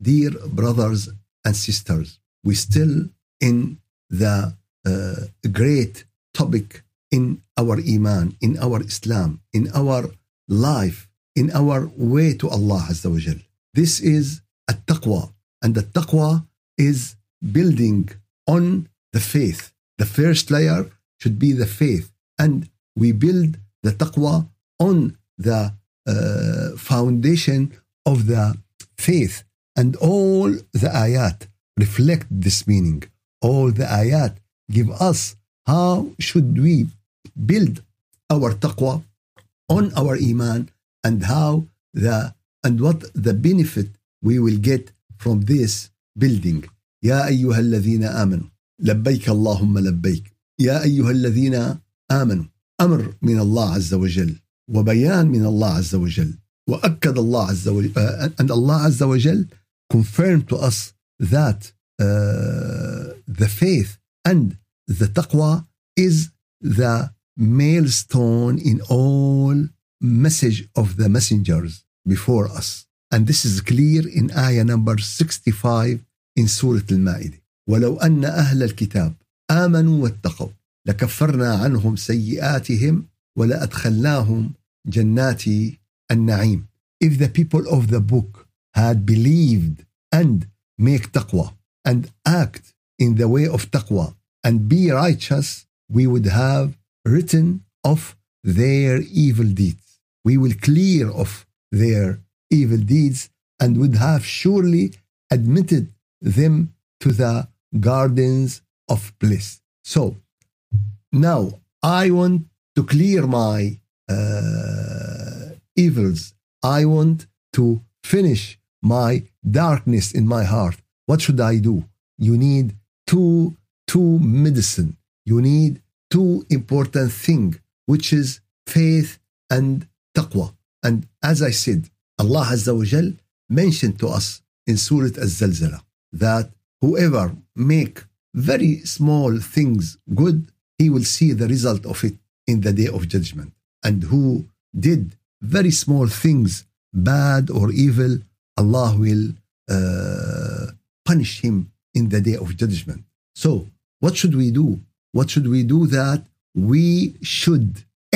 brothers and sisters, we still in the uh, great topic in our iman, in our Islam, in our life, in our way to Allah Azza wa. This is a taqwa, and the taqwa is building on the faith. The first layer should be the faith, and we build the taqwa on the uh, foundation of the faith, and all the ayat reflect this meaning. All the ayat give us how should we build our taqwa on our iman and how the and what the benefit we will get from this building. يا أيها الذين آمنوا لبيك اللهم لبيك يا أيها الذين آمنوا أمر من الله عز وجل وبيان من الله عز وجل وأكد الله عز وجل uh, and Allah عز وجل confirmed to us that uh, the faith and the taqwa is the milestone in all message of the messengers before us. And this is clear in ayah number 65 in Surah Al-Ma'idah. ولو أن أهل الكتاب آمنوا واتقوا لكفرنا عنهم سيئاتهم ولأدخلناهم جنات النعيم. If the people of the book had believed and make taqwa and act in the way of taqwa and be righteous, we would have written off their evil deeds. We will clear off their evil deeds and would have surely admitted them to the gardens of bliss. So now I want to clear my uh, evils. I want to finish my darkness in my heart. What should I do? You need two, two medicine. You need two important thing, which is faith and taqwa. And as I said, Allah Azza wa Jal mentioned to us in Surah Az-Zalzala that whoever make very small things good, he will see the result of it in the day of judgment. And who did very small things, bad or evil, Allah will uh, punish him in the day of judgment. So, what should we do? What should we do that we should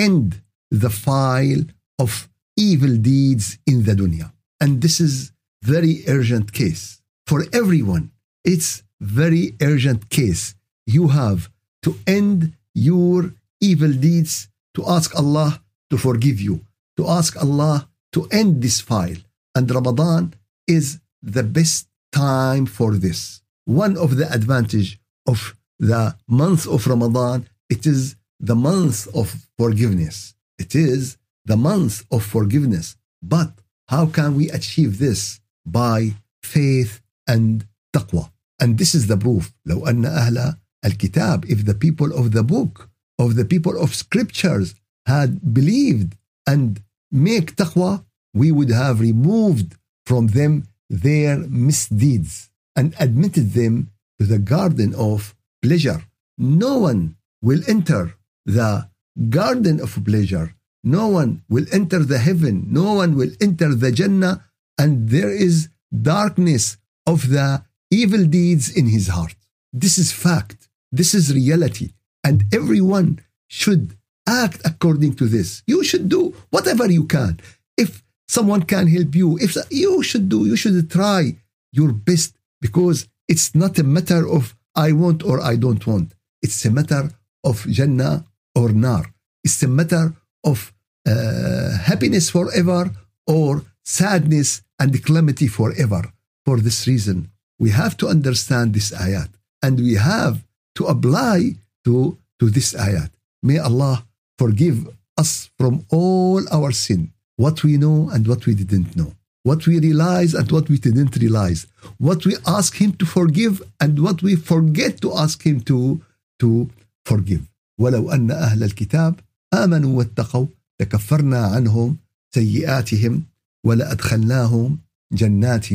end the file of evil deeds in the dunya? And this is very urgent case for everyone. It's very urgent case. You have to end your evil deeds, to ask Allah to forgive you, to ask Allah to end this file. And Ramadan is the best time for this. One of the advantage of the month of Ramadan, it is the month of forgiveness. It is the month of forgiveness. But how can we achieve this? By faith and taqwa. And this is the proof. لو أن أهل الكتاب, if the people of the book, of the people of scriptures had believed and make taqwa, we would have removed from them their misdeeds and admitted them to the garden of pleasure. No one will enter the garden of pleasure. No one will enter the heaven. No one will enter the Jannah. And there is darkness of the evil deeds in his heart. This is fact. This is reality. And everyone should act according to this. You should do whatever you can. If someone can help you, if you should do, you should try your best because it's not a matter of I want or I don't want. It's a matter of Jannah or Nar. It's a matter of uh, happiness forever or sadness and calamity forever. For this reason, we have to understand this ayat and we have to apply to, to this ayat. May Allah forgive us from all our sin, what we know and what we didn't know, what we realize and what we didn't realize, what we ask Him to forgive and what we forget to ask Him to, to forgive. ولو أن أهل الكتاب آمنوا واتقوا لكفرنا عنهم سيئاتهم ولأدخلناهم جنات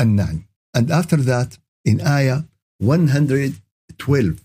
النعيم. And after that, in ayah 112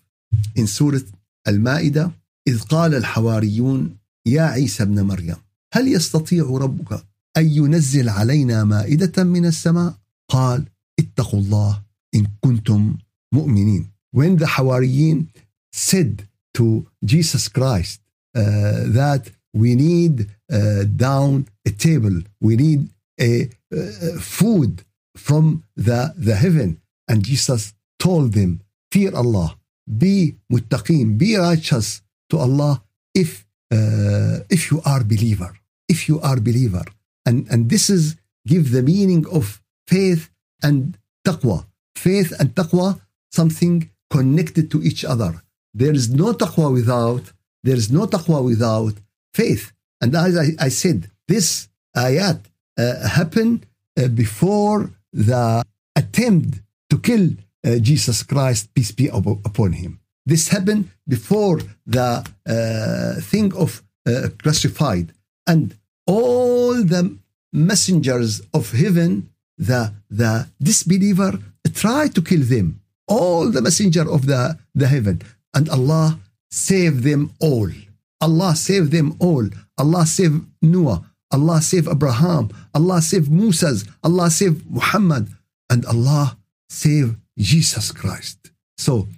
in Surah Al-Ma'idah, إذ قال الحواريون يا عيسى ابن مريم هل يستطيع ربك أن ينزل علينا مائدة من السماء؟ قال واتقوا الله إن كنتم مؤمنين when the Hawariyin said to Jesus Christ uh, that we need uh, down a table we need a uh, food from the, the heaven and Jesus told them fear Allah be muttaqeen be righteous to Allah if uh, if you are believer if you are believer. And and this is give the meaning of faith and taqwa. Faith and taqwa something connected to each other. There is no taqwa without there is no taqwa without faith. And as i, I said this ayat uh, happened uh, before the attempt to kill uh, jesus christ peace be upon him this happened before the uh, thing of uh, classified and all the messengers of heaven, the, the disbeliever try to kill them. All the messenger of the, the heaven. And Allah saved them all. Allah saved them all. Allah saved Noah. Allah saved Abraham. Allah saved Moses. Allah saved Muhammad. And Allah saved Jesus Christ. So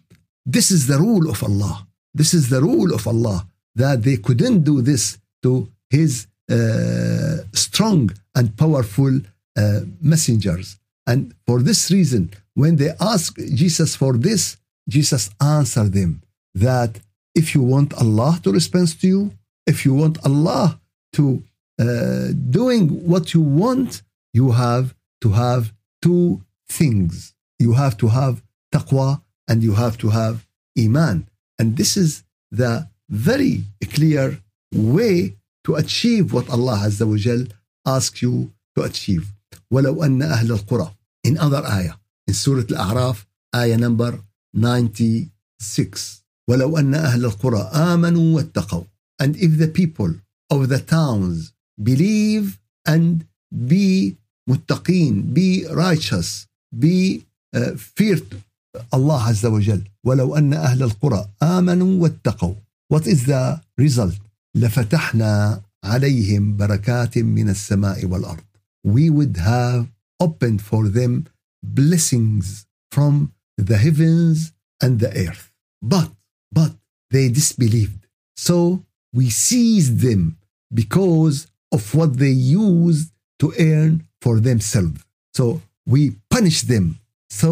this is the rule of Allah. This is the rule of Allah that they couldn't do this to his uh, strong and powerful uh, messengers. And for this reason, when they ask Jesus for this, Jesus answered them that if you want Allah to respond to you, if you want Allah to uh, doing what you want, you have to have two things. You have to have taqwa and you have to have iman. And this is the very clear way to achieve what Allah Azza wa Jal asks you to achieve. ولو أن أهل القرى in other ayah in Surah Al-A'raf ayah number 96 ولو أن أهل القرى آمنوا واتقوا and if the people of the towns believe and be muttaqin be righteous be uh, feared Allah Azza wa Jal ولو أن أهل القرى آمنوا واتقوا what is the result لفتحنا عليهم بركات من السماء والأرض we would have opened for them blessings from the heavens and the earth but but they disbelieved so we seized them because of what they used to earn for themselves so we punished them so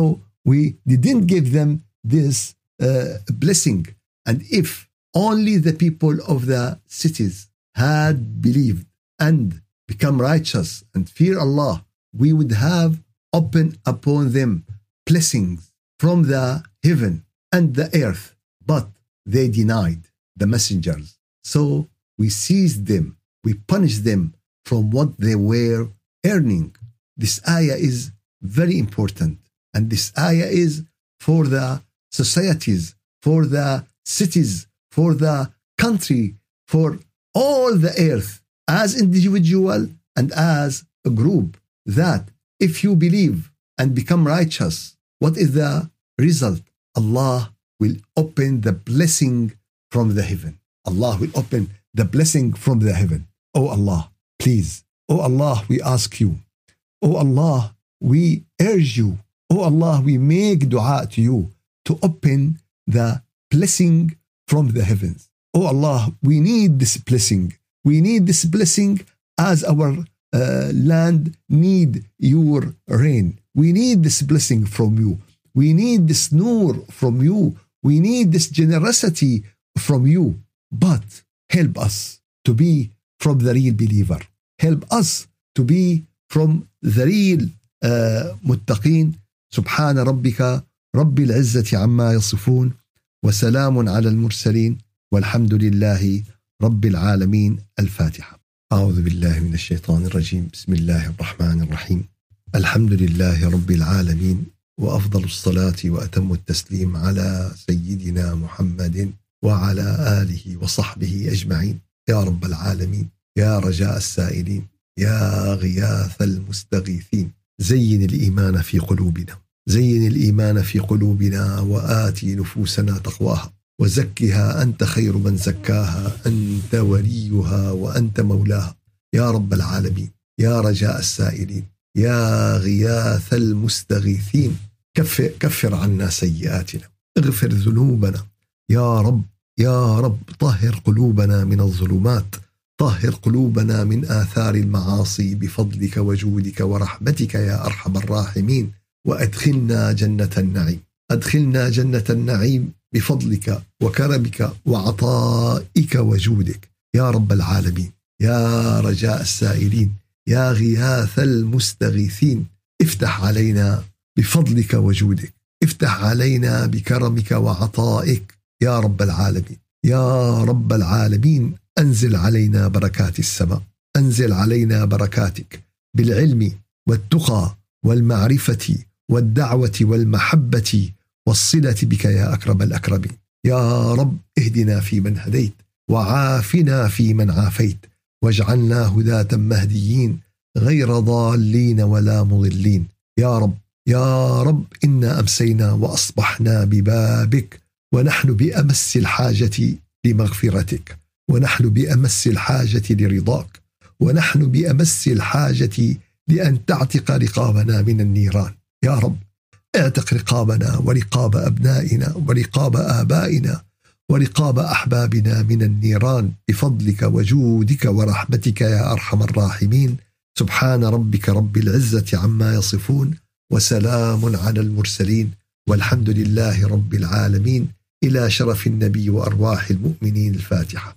we didn't give them this uh, blessing and if only the people of the cities had believed and become righteous and fear Allah, we would have opened upon them blessings from the heaven and the earth, but they denied the messengers. So we seized them, we punished them from what they were earning. This ayah is very important, and this ayah is for the societies, for the cities, for the country, for all the earth as individual and as a group that if you believe and become righteous what is the result? Allah will open the blessing from the heaven. Allah will open the blessing from the heaven. Oh allah please. Oh allah we ask you. Oh allah we urge you oh allah we make dua to you to open the blessing from the heavens Oh Allah, we need this blessing. We need this blessing as our uh, land need your rain. We need this blessing from you. We need this nur from you. We need this generosity from you. But help us to be from the real believer. Help us to be from the real uh, muttaqin. سبحان ربك رب العزة عما يصفون وسلام على المرسلين والحمد لله رب العالمين. الفاتحة. أعوذ بالله من الشيطان الرجيم. بسم الله الرحمن الرحيم. الحمد لله رب العالمين وأفضل الصلاة وأتم التسليم على سيدنا محمد وعلى آله وصحبه أجمعين. يا رب العالمين يا رجاء السائلين يا غياث المستغيثين. زين الإيمان في قلوبنا. زين الإيمان في قلوبنا وآتي نفوسنا تقواها وزكها أنت خير من زكاها أنت وليها وأنت مولاها. يا رب العالمين يا رجاء السائلين يا غياث المستغيثين كفر, كفر عنا سيئاتنا اغفر ذنوبنا. يا رب يا رب طهر قلوبنا من الظلمات طهر قلوبنا من آثار المعاصي بفضلك وجودك ورحمتك يا أرحم الراحمين. وأدخلنا جنة النعيم. أدخلنا جنة النعيم بفضلك وكرمك وعطائك وجودك. يا رب العالمين يا رجاء السائلين يا غياث المستغيثين افتح علينا بفضلك وجودك. افتح علينا بكرمك وعطائك. يا رب العالمين يا رب العالمين أنزل علينا بركات السماء. أنزل علينا بركاتك بالعلم والتقى والمعرفة والدعوة والمحبة والصلة بك يا أكرم الأكرمين. يا رب اهدنا فيمن هديت وعافنا فيمن عافيت واجعلنا هداة مهديين غير ضالين ولا مضلين. يا رب يا رب إنا أمسينا وأصبحنا ببابك ونحن بأمس الحاجة لمغفرتك ونحن بأمس الحاجة لرضاك ونحن بأمس الحاجة لأن تعتق رقابنا من النيران. يا رب اعتق رقابنا ورقاب أبنائنا ورقاب آبائنا ورقاب أحبابنا من النيران بفضلك وجودك ورحمتك يا أرحم الراحمين. سبحان ربك رب العزة عما يصفون وسلام على المرسلين والحمد لله رب العالمين. إلى شرف النبي وأرواح المؤمنين الفاتحة.